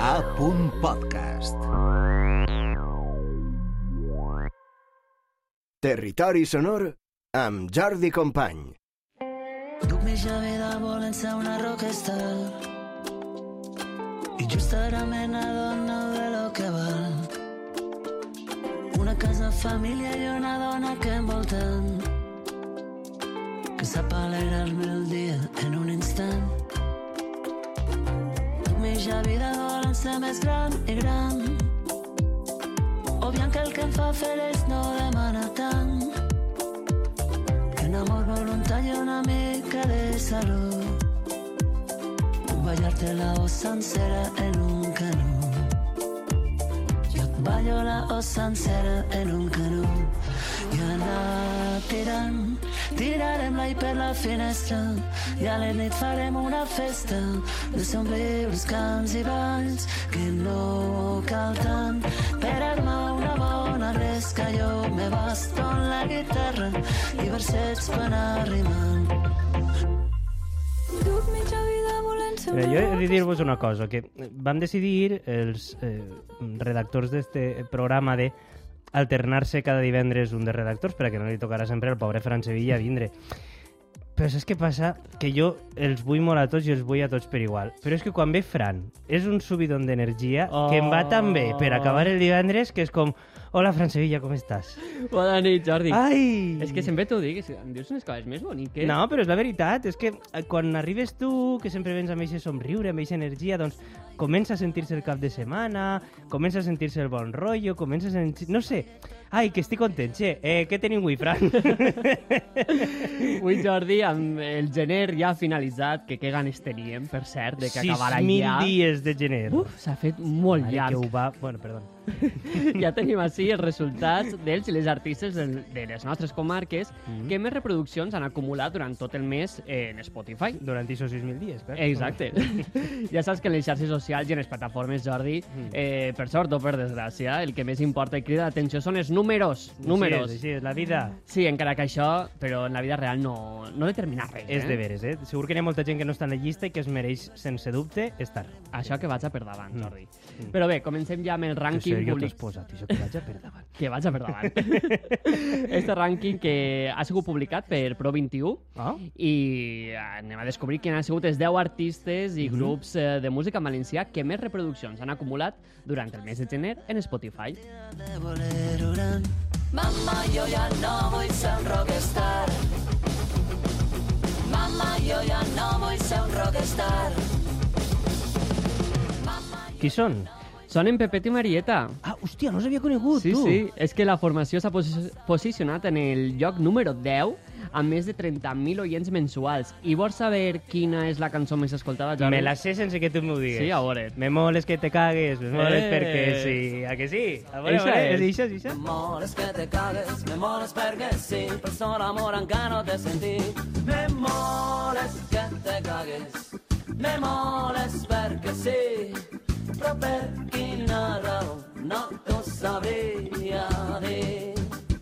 A. Podcast. Territori sonor amb Jordi Company. Duc mitja vida volent ser una rockstar i just ara me n'adono de lo que val una casa, família i una dona que envolten que sap alegrar-me el dia en un instant Duc mitja vida volent ser més gran i gran. Obviant que el que em fa feliç no demana tant que un amor voluntari i una mica de salut ballarte la sencera en un canó jo et ballo la sencera en un canó i anar tirant tirarem l'aire per la finestra. I a la nit farem una festa. De somriures, cants i balls que no cal tant. Per armar una bona resca jo me basto en la guitarra i versets per ser Mira, una jo he de dir-vos una cosa, que vam decidir els eh, redactors d'este programa de alternar-se cada divendres un de redactors perquè no li tocarà sempre al pobre Fran Sevilla vindre. Però saps què passa? Que jo els vull molt a tots i els vull a tots per igual. Però és que quan ve Fran, és un subidon d'energia oh. que em va tan bé per acabar el divendres que és com Hola, Fran Sevilla, com estàs? Bona nit, Jordi. Ai! És que sempre t'ho dic, que em dius unes coses més boniques. No, però és la veritat, és que eh, quan arribes tu, que sempre vens amb aquest somriure, amb aquesta energia, doncs comença a sentir-se el cap de setmana, comença a sentir-se el bon rotllo, comença a sentir... No sé, ai, que estic content, che. Eh, què tenim avui, Fran? Avui, Jordi, amb el gener ja finalitzat, que què ganes teníem, per cert, de que acabara 6.000 ja. dies de gener. Uf, s'ha fet molt Mare, que llarg. ho va... Bueno, perdó. ja tenim així els resultats dels i les artistes de les nostres comarques Mhm. que més reproduccions han acumulat durant tot el mes en Spotify. Durant aquests 6.000 dies, clar. Exacte. ja saps que en les xarxes socials i en les plataformes, Jordi, Mm. eh, per sort o per desgràcia, el que més importa i crida l'atenció són els números. Números. Sí, és, així, és la vida. Sí, encara que això, però en la vida real no, no determina res. És eh? de veres, eh? Segur que hi ha molta gent que no està en la llista i que es mereix, sense dubte, estar. Això que vaig a per davant, Mm. Jordi. Mm. Però bé, comencem ja amb el rànquing serio públic. t'has posat, això que vaig a per davant. Que vaig a per davant. este rànquing que ha sigut publicat per Pro21 Ah? i anem a descobrir quins han sigut els 10 artistes i Mhm. grups eh, de música en valencià que més reproduccions han acumulat durant el mes de gener en Spotify. Mamma, jo ja no vull ser un rockstar. Mamma, jo ja no vull ser un rockstar. Qui són? Són en Pepet i Marieta. Ah, hòstia, no s'havia conegut, Sí, tu. sí, és que la formació s'ha posi posicionat en el lloc número 10 amb més de 30.000 oients mensuals. I vols saber quina és la cançó més escoltada, Jordi? Me la sé sense que tu m'ho digues. Sí, a veure. Me moles que te cagues, me moles Eh. perquè sí. A que sí? A veure, a Eixa veure, és. és això, és això? Me moles que te cagues, me moles perquè sí, per sol amor encara no t'he sentit. Me moles que te cagues, me moles perquè sí, però per quina raó no t'ho sabria dir.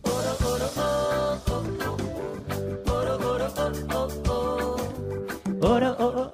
Oro, oro, oh, oh, oh, oro, oro, oh, oh, oh. Oro, oh, oh, oh, oh, oh, oh.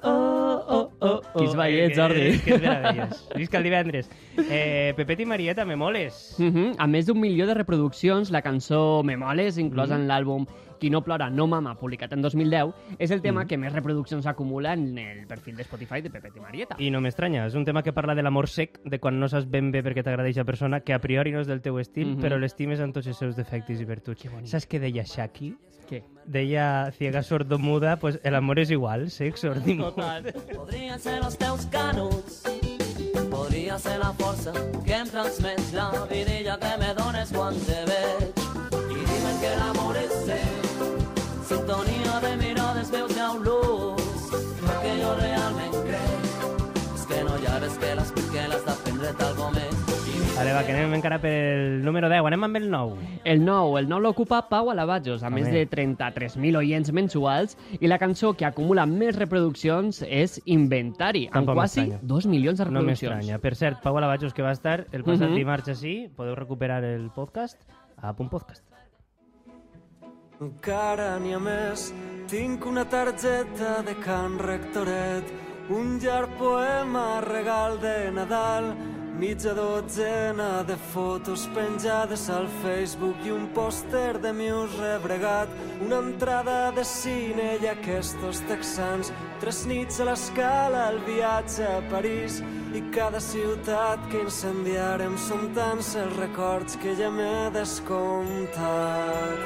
Quins ballets, Eh, Jordi. Que, que és meravellós. Visca el divendres. Eh, Pepet i Marieta, me moles. Uh -huh. Amb més d'un milió de reproduccions, la cançó Me moles, inclosa en l'àlbum Qui no plora no mama, publicat en 2010, és el tema que més reproduccions acumula en el perfil de Spotify de Pepet i Marieta. I no m'estranya, és un tema que parla de l'amor sec, de quan no saps ben bé per què t'agrada aquesta persona, que a priori no és del teu estil, Mhm. però l'estimes amb tots els seus defectes i virtuts. Saps què deia Shaki? Què? Deia ciega sordomuda, pues el amor és igual, sec, sord i mut. Podrien ser els teus canuts, podria ser la força que em transmets la vidilla que me dones quan te veig. Vale, va, que anem encara pel número 10, anem amb el 9. El nou, el nou l'ocupa Pau Alavajos, amb Home. més de 33.000 oients mensuals, i la cançó que acumula més reproduccions és Inventari, amb Tampoc quasi m'estranya. 2 milions de No reproduccions. m'estranya. Per cert, Pau Alavajos, que va estar el passat Mhm. dimarts així, podeu recuperar el podcast a Punt Podcast. Encara n'hi ha més, tinc una targeta de Can Rectoret, un llarg poema regal de Nadal, mitja dotzena de fotos penjades al Facebook i un pòster de Muse rebregat, una entrada de cine i aquests texans, tres nits a l'escala, el viatge a París. I cada ciutat que incendiarem són tants els records que ja m'he descomptat.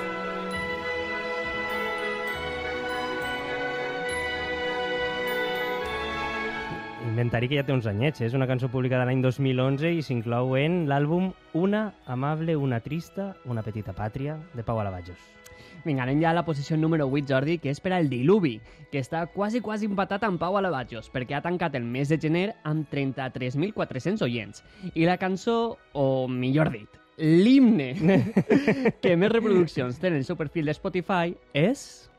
Inventari que ja té uns anyets, eh? és una cançó publicada l'any 2011 i s'inclou en l'àlbum Una amable, una trista, una petita pàtria, de Pau Alabajos. Vinga, anem ja a la posició número 8, Jordi, que és per al Diluvi, que està quasi, quasi empatat amb Pau Alabajos, perquè ha tancat el mes de gener amb 33.400 oients. I la cançó, o millor dit, l'himne que més reproduccions té en el seu perfil de Spotify és...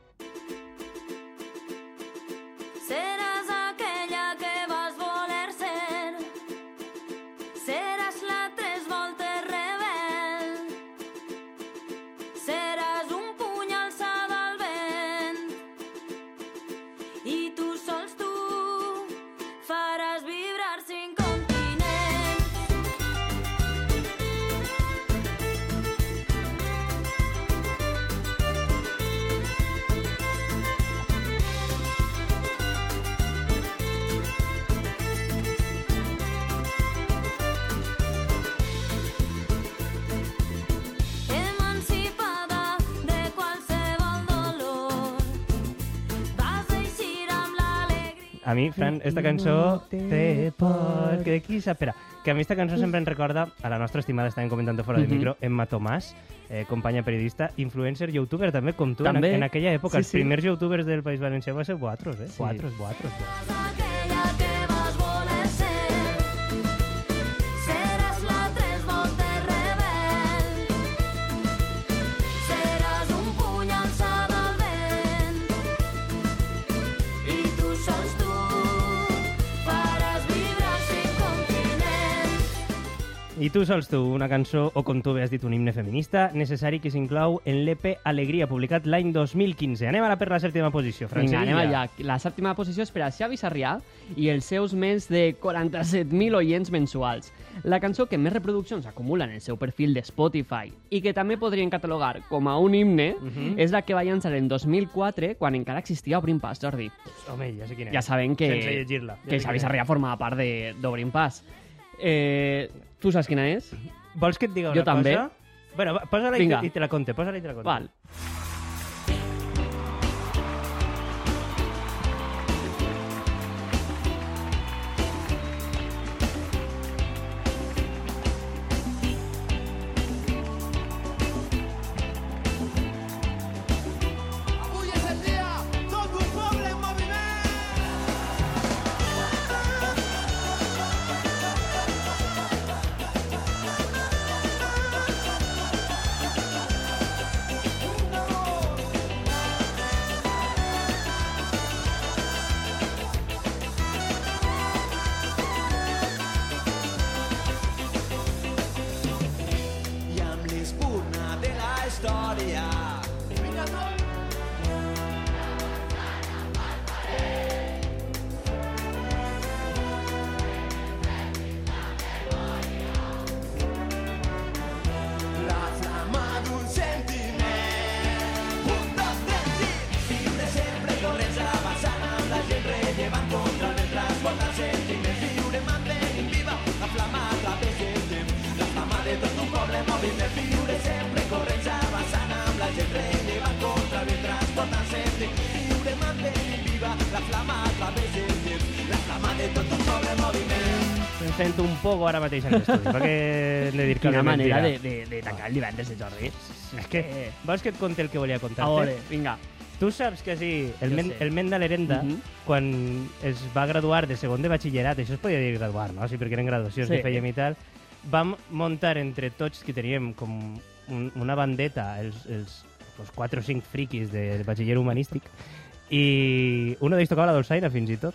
A mi, Fran, esta cançó té por... Que qui sap? Espera, que a mi esta cançó sempre em recorda a la nostra estimada, estàvem comentant fora del Mhm. micro, Emma Tomàs, eh, companya periodista, influencer, youtuber també, com tu, en, També. en aquella època. Sí, els sí. primers youtubers del País Valencià va ser Boatros, eh? Sí. Boatros, Boatros. Seràs I tu sols tu, una cançó, o com tu bé has dit, un himne feminista, necessari que s'inclou en l'EP Alegria, publicat l'any 2015. Anem ara per la sèptima posició, Fran Vinga, anem allà. La sèptima posició és per a Xavi Sarrià i els seus més de 47.000 oients mensuals. La cançó que més reproduccions acumula en el seu perfil de Spotify i que també podrien catalogar com a un himne Mhm. és la que va llançar en 2004 quan encara existia Obrim Pas, Jordi. Home, ja sé quina és. Ja sabem que, Sense llegir-la. Ja que Xavi. Sarrià formava part de- d'Obrim Pas. Eh, tu saps quina és? Vols que et diga una Jo també. cosa? Bueno, va, posa-la i, Vinga. i te la conte, posa-la i te la conte. Val. Un poco ara mateix en l'estudi, perquè de dir que Quina manera de, de, de tancar el divendres de Jordi. És que, vols que et conti el que volia A contar-te? veure, vinga. Tu saps que sí, el, men, el men de l'Herenda, Mhm. quan es va graduar de segon de batxillerat, això es podia dir graduar, no? Sí, perquè eren graduacions Sí. que fèiem i tal, vam muntar entre tots que teníem com un, una bandeta, els, els, els 4 o 5 friquis de batxiller humanístic, i uno d'ells tocava la dolçaina fins i tot,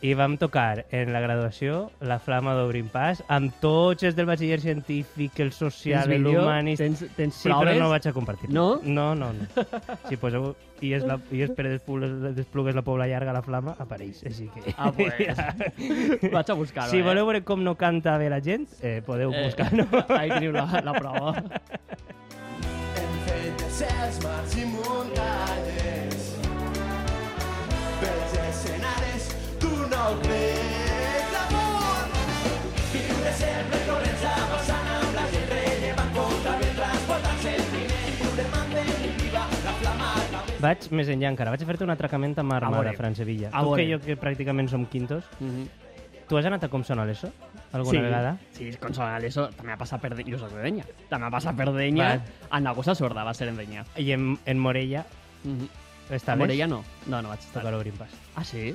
i vam tocar en la graduació la flama d'Obrim Pas amb tots els del batxiller científic, el social, l'humanista... Tens, tens Sí, però proves? no vaig a compartir. No? No, no, no. Si poseu i és, la, i és Pere Desplugues, la Pobla Llarga, la flama, apareix. Així que... Ah, pues. Vaig a buscar-ho, Si eh? voleu veure com no canta bé la gent, eh, podeu Eh, buscar-ho. Ahí teniu la, la prova. Hem fet deserts, mars i muntanyes pels escenaris Viure sempre corrents amb la gent rellevant contra el transportant sentiment. Viure mandent viva la flama Vaig més enllà encara. Vaig a fer-te un atracament amb A Armada. Fran Sevilla. A Tu que jo, que pràcticament som quintos, Mhm. tu has anat a com sona l'ESO? Alguna sí, vegada? Sí, con Sonal, eso també ha passat per... Jo soc de Denya. També ha passat per Denya. Val. En la cosa sorda va ser en Denya. I en, en Morella Mm -hmm. A estaves? Morella no. No, no vaig estar. Tocar l'Obrim Pas. Ah, sí?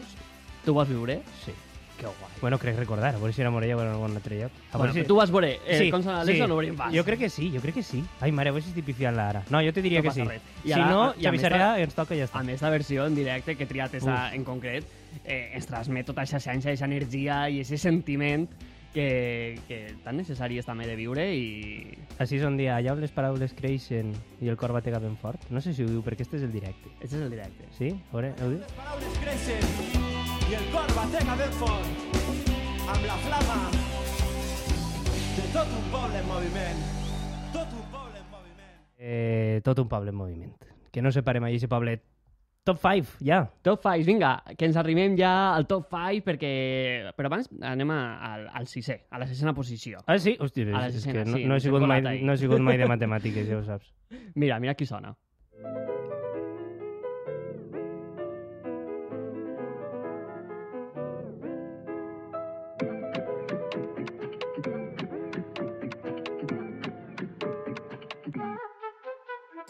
Tu vas viure? Sí. Que guai. Bueno, crec recordar, a veure si era Morella o en algun altre lloc. A Bueno, si... tu vas veure eh, con Sonal, eso no obrim pas. Jo crec que sí, jo crec que sí. Ai, mare, a veure si estic pifiant-la ara. No, jo te diria No que sí. res. I Si ara- no, i a Xavi més Sarrià ta- ens toca i ja està. A més, la versió en directe que he triat esa, en concret eh, ens transmet tota aquesta essència, aquesta energia i aquest sentiment que, que tan necessari és també de viure i... Així és on dia allà on les paraules creixen i el cor batega ben fort. No sé si ho diu, perquè este és el directe. Este és el directe. Sí? A veure, ho diu? Les paraules creixen i el cor batega ben fort amb la flama de tot un poble en moviment. Tot un poble en moviment. Eh, tot un poble en moviment. Que no separem allà, aquest poble. Top 5, ja. Top 5, vinga, que ens arribem ja al top 5 perquè... Però abans anem a, al, al sisè, a la sisena posició. Ah, sí? Hòstia, A la és sisena, que no, sí, no, he sigut mai, ahí. no he sigut mai de matemàtiques, ja ho saps. Mira, mira qui sona.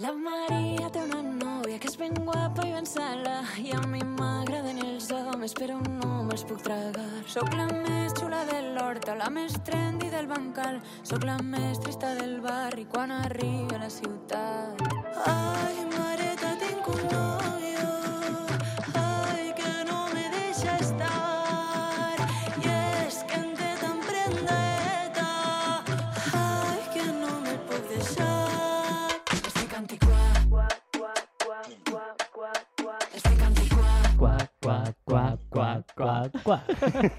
La Maria té una nòvia que és ben guapa i ben sala i a mi m'agraden els homes però no me'ls puc tragar. Sóc la més xula de l'horta, la més trendy del bancal, sóc la més trista del barri quan arribi a la ciutat. Ai, mareta, qua.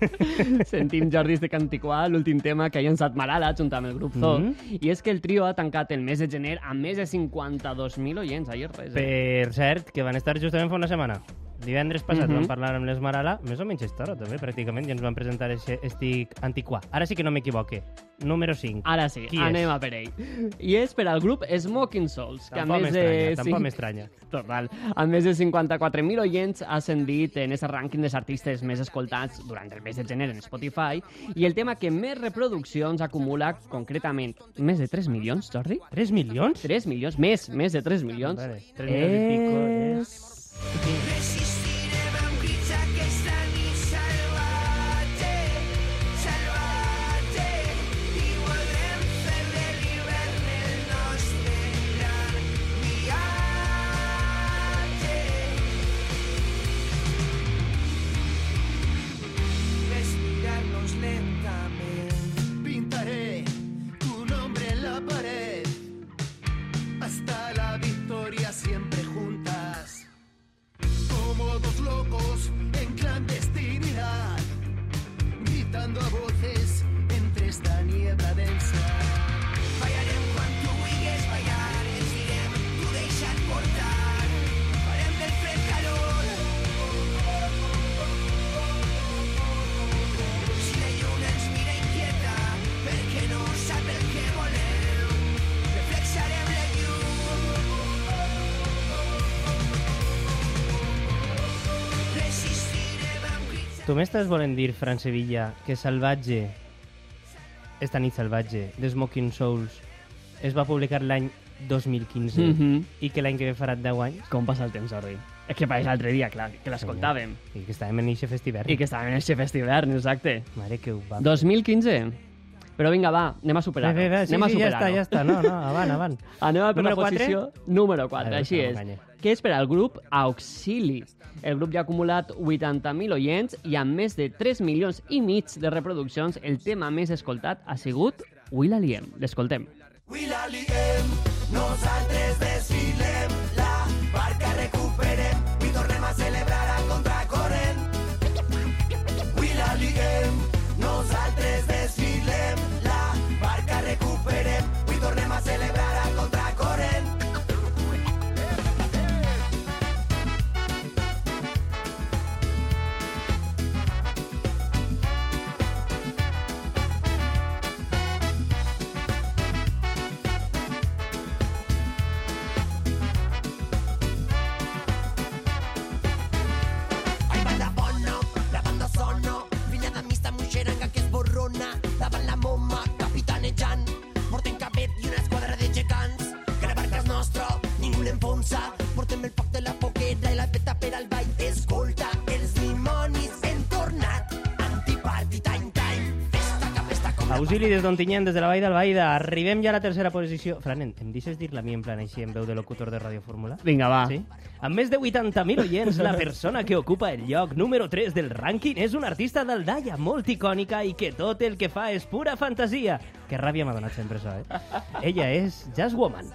Sentim Jordi de Cantiquà, l'últim tema que ha llançat Malala junt amb el grup Zoo. Mhm. I és que el trio ha tancat el mes de gener amb més de 52.000 oients. Ahir res, eh? Per cert, que van estar justament fa una setmana. Divendres passat Mhm. vam parlar amb les Marala, més o menys estona també, pràcticament, i ens van presentar ese Estic Antiquà. Ara sí que no m'equivoque. Número 5. Ara sí, Qui anem és? a per ell. I és per al grup Smoking Souls, que a Tampoc més de... tampoc m'estranya. Total. Amb més de 54.000 oients ha ascendit en aquest rànquing dels artistes més escoltats durant el mes de gener en Spotify i el tema que més reproduccions acumula concretament més de 3 milions, Jordi? 3 milions? 3 milions, més, més de 3 milions. Vale, 3 milions i pico és... Resistirem Tu m'estàs volent dir, Fran Sevilla, que Salvatge, esta nit salvatge, de Smoking Souls, es va publicar l'any 2015 Mhm. i que l'any que ve farà 10 anys? Com passa el temps, Jordi? És que pareix l'altre dia, clar, que l'escoltàvem. I que estàvem en eixe festival. I que estàvem en aquest festivern, exacte. Mare que ho va... 2015. Però vinga, va, anem a superar-ho. Bé, bé, bé, sí, anem a sí, ja està, ja està. No, no, avant, avant. Anem a per Número la quatre? posició número 4, Vale, així és. m'enganye. Que és per al grup Auxili. El grup ja ha acumulat 80.000 oients i amb més de 3 milions i mig de reproduccions, el tema més escoltat ha sigut Will Aliem. L'escoltem. Avui la liguem, nosaltres desfilem, Auxili des d'Ontinyent, des de la Vall d'Albaida. Arribem ja a la tercera posició. Fran, em, em deixes dir-la a mi en plan així, en veu de locutor de Ràdio Fórmula? Vinga, va. Sí? Amb més de 80.000 oients, la persona que ocupa el lloc número 3 del rànquing és una artista d'Aldaia molt icònica i que tot el que fa és pura fantasia. Que ràbia m'ha donat sempre això, eh? Ella és Jazz Woman.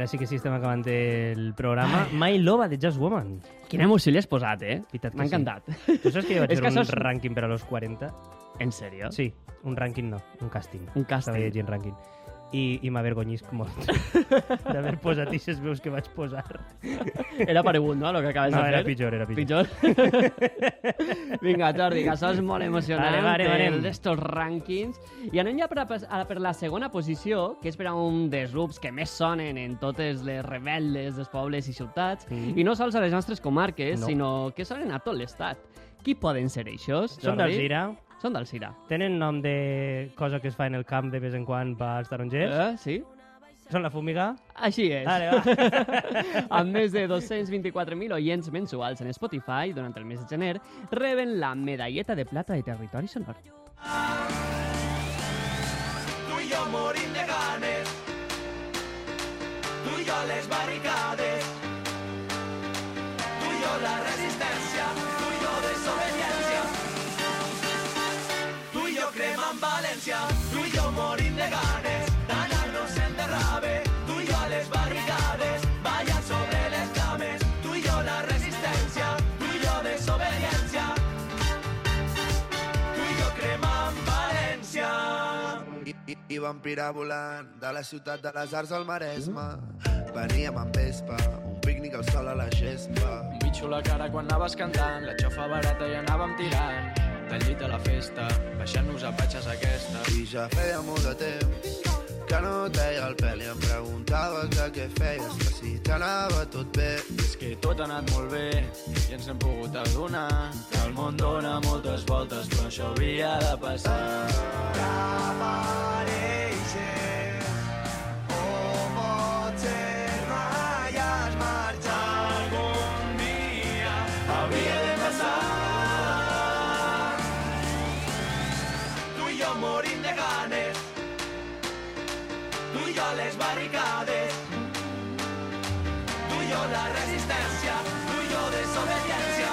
Ara sí que sí estem acabant el programa. My Lova, de Jazz Woman. Quina emoció li has posat, eh? M'ha sí. encantat. Tu saps que jo vaig fer un sos- rànquing per a los 40? En sèrio? Sí, un rànquing no, un càsting. Un càsting. Estava llegint rànquing. I, i m'avergonyisc molt d'haver posat aquestes veus que vaig posar. Era paregut, no, el que acabes No, de fer? era pitjor, era pitjor. Pitjor? Vinga, Jordi, que això és molt emocionant. Vale, vale, vale. el d'estos rànquings. I anem ja per, a, per la segona posició, que és per a un dels grups que més sonen en totes les rebel·les dels pobles i ciutats, Mm. i no sols a les nostres comarques, No. sinó que sonen a tot l'estat. Qui poden ser eixos, Són del Cira, Són del Cira. tenen nom de cosa que es fa en el camp de vez en quan pels tarongers. Eh, sí? Són la fumiga? Així és. Vale, va. amb més de 224.000 oients mensuals en Spotify durant el mes de gener, reben la medalleta de plata de territori sonor. Tu i jo morim de ganes, tu i jo les barricades, I, i, i vam pirar volant de la ciutat de les arts al Maresme. Veníem amb vespa, un pícnic al sol a la gespa. Un bitxo a la cara quan anaves cantant, la xofa barata i anàvem tirant. Del llit a la festa, baixant-nos a patxes aquesta. I ja feia molt de temps que no et veia el pèl i em preguntava que què feies, que si t'anava tot bé. És que tot ha anat molt bé i ens hem pogut adonar que el món dona moltes voltes, però això havia de passar. Aparèixer les barricades. Tu i jo la resistència tu i jo desobediència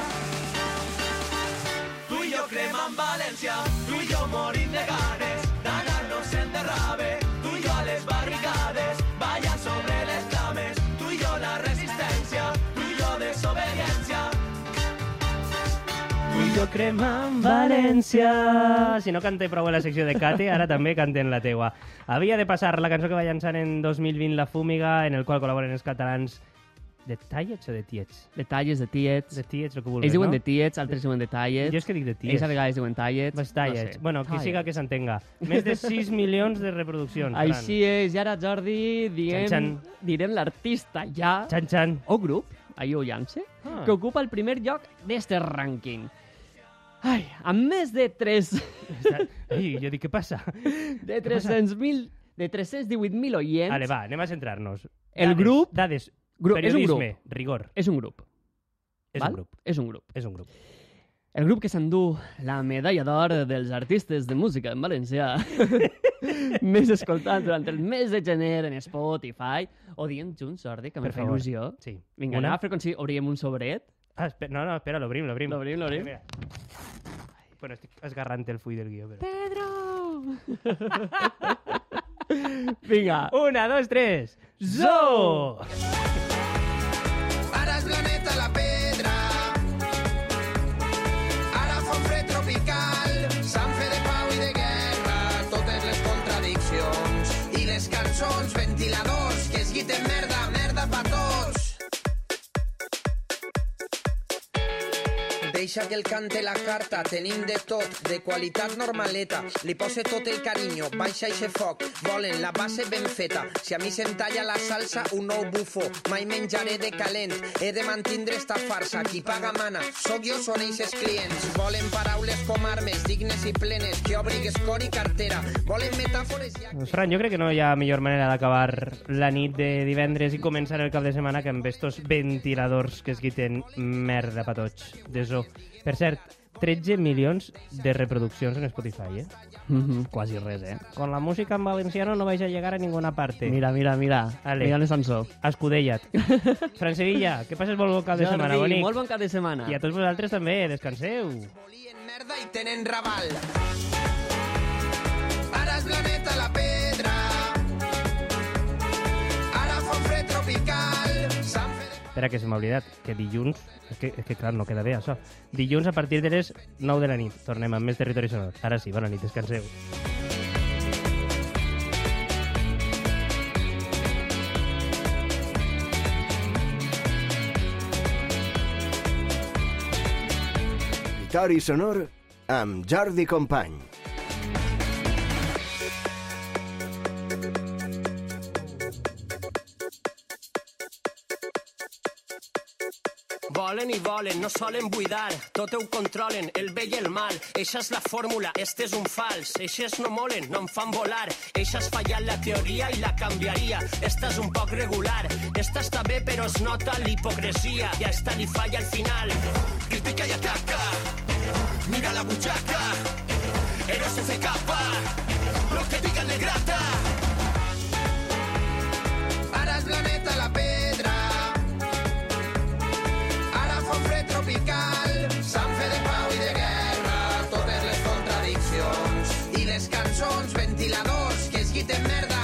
Tu i jo cremant València, jo crema en València. Si no cante prou a la secció de Cate, ara també canten la teua. Havia de passar la cançó que va llançar en 2020 La Fúmiga, en el qual col·laboren els catalans de Tallets o de Tiets? Detalles de tiets. De Tiets, el que vulguis, Ells diuen no? de tiets, altres diuen de tallets. Jo és que dic de Ells Tiets. a vegades diuen tallets. Pues Tallets. No sé. Bueno, qui Tallets. siga que s'entenga. Més de 6 milions de reproduccions. Així és, i ara, Jordi, diem, Xan, direm l'artista ja, Xan, xan. o grup, ahir ho lance, Ah. que ocupa el primer lloc d'este rànquing. Ai, amb més de 3... Ai, jo dic, què passa? de 300.000 de 318.000 oients. Vale, va, anem a centrar-nos. El Dades, grup- Dades. Grup- és un grup. Rigor. És un grup. És val? un grup. És un grup. És un grup. El grup que s'endú la medalla d'or dels artistes de música en valencià més escoltat durant el mes de gener en Spotify. O diem junts, Jordi, que me Per fa favor. il·lusió. Sí. Vinga, Una? anem a fer com si obríem un sobret. Ah, espera, no, no, espera, l'obrim, l'obrim. L'obrim, l'obrim. Bueno, estic esgarrant el full del guió, però... Pedro! Vinga. Una, dos, tres. Zo! Ara és la neta la pedra. Ara fa un fred tropical. Sant fe de pau i de guerra. Totes les contradiccions. I les cançons, ventiladors, que es guiten merda, merda Deixa que el cante la carta, tenim de tot, de qualitat normaleta. Li pose tot el carinyo, baixa eixe foc, volen la base ben feta. Si a mi se'm talla la salsa, un nou bufo, mai menjaré de calent. He de mantindre esta farsa, qui paga mana, sóc jo, són eixes clients. Volen paraules com armes, dignes i plenes, que obrigues cor i cartera. Volen metàfores i... Fran, jo crec que no hi ha millor manera d'acabar la nit de divendres i començar el cap de setmana que amb estos ventiladors que es guiten merda pa tots. De zo. Per cert, 13 milions de reproduccions en Spotify, eh? Mm -hmm, quasi res, eh? Con la música en valenciano no vais a llegar a ninguna parte. Mira, mira, mira. Ale. Mira l'ascensor. Escudella't. Fran Sevilla, que passes molt bon cap de setmana, Jordi, bonic. molt bon cap de setmana. I a tots vosaltres també, descanseu. Volien merda i tenen raval. Espera, que se m'ha oblidat, que dilluns... És que, és que clar, no queda bé, això. Dilluns a partir de les 9 de la nit. Tornem amb més territori sonor. Ara sí, bona nit, descanseu. Territori sonor amb Jordi Company. Volen i volen, no solen buidar, tot ho controlen, el bé i el mal. Eixa és la fórmula, este és un fals. Eixes no molen, no em fan volar. Eixa has fallat la teoria i la canviaria. Esta és un poc regular. Esta està bé, però es nota l'hipocresia. I a esta li falla al final. Critica i ataca, mira la butxaca. Eros se fe capa, lo que digan le grata. Guiten merda,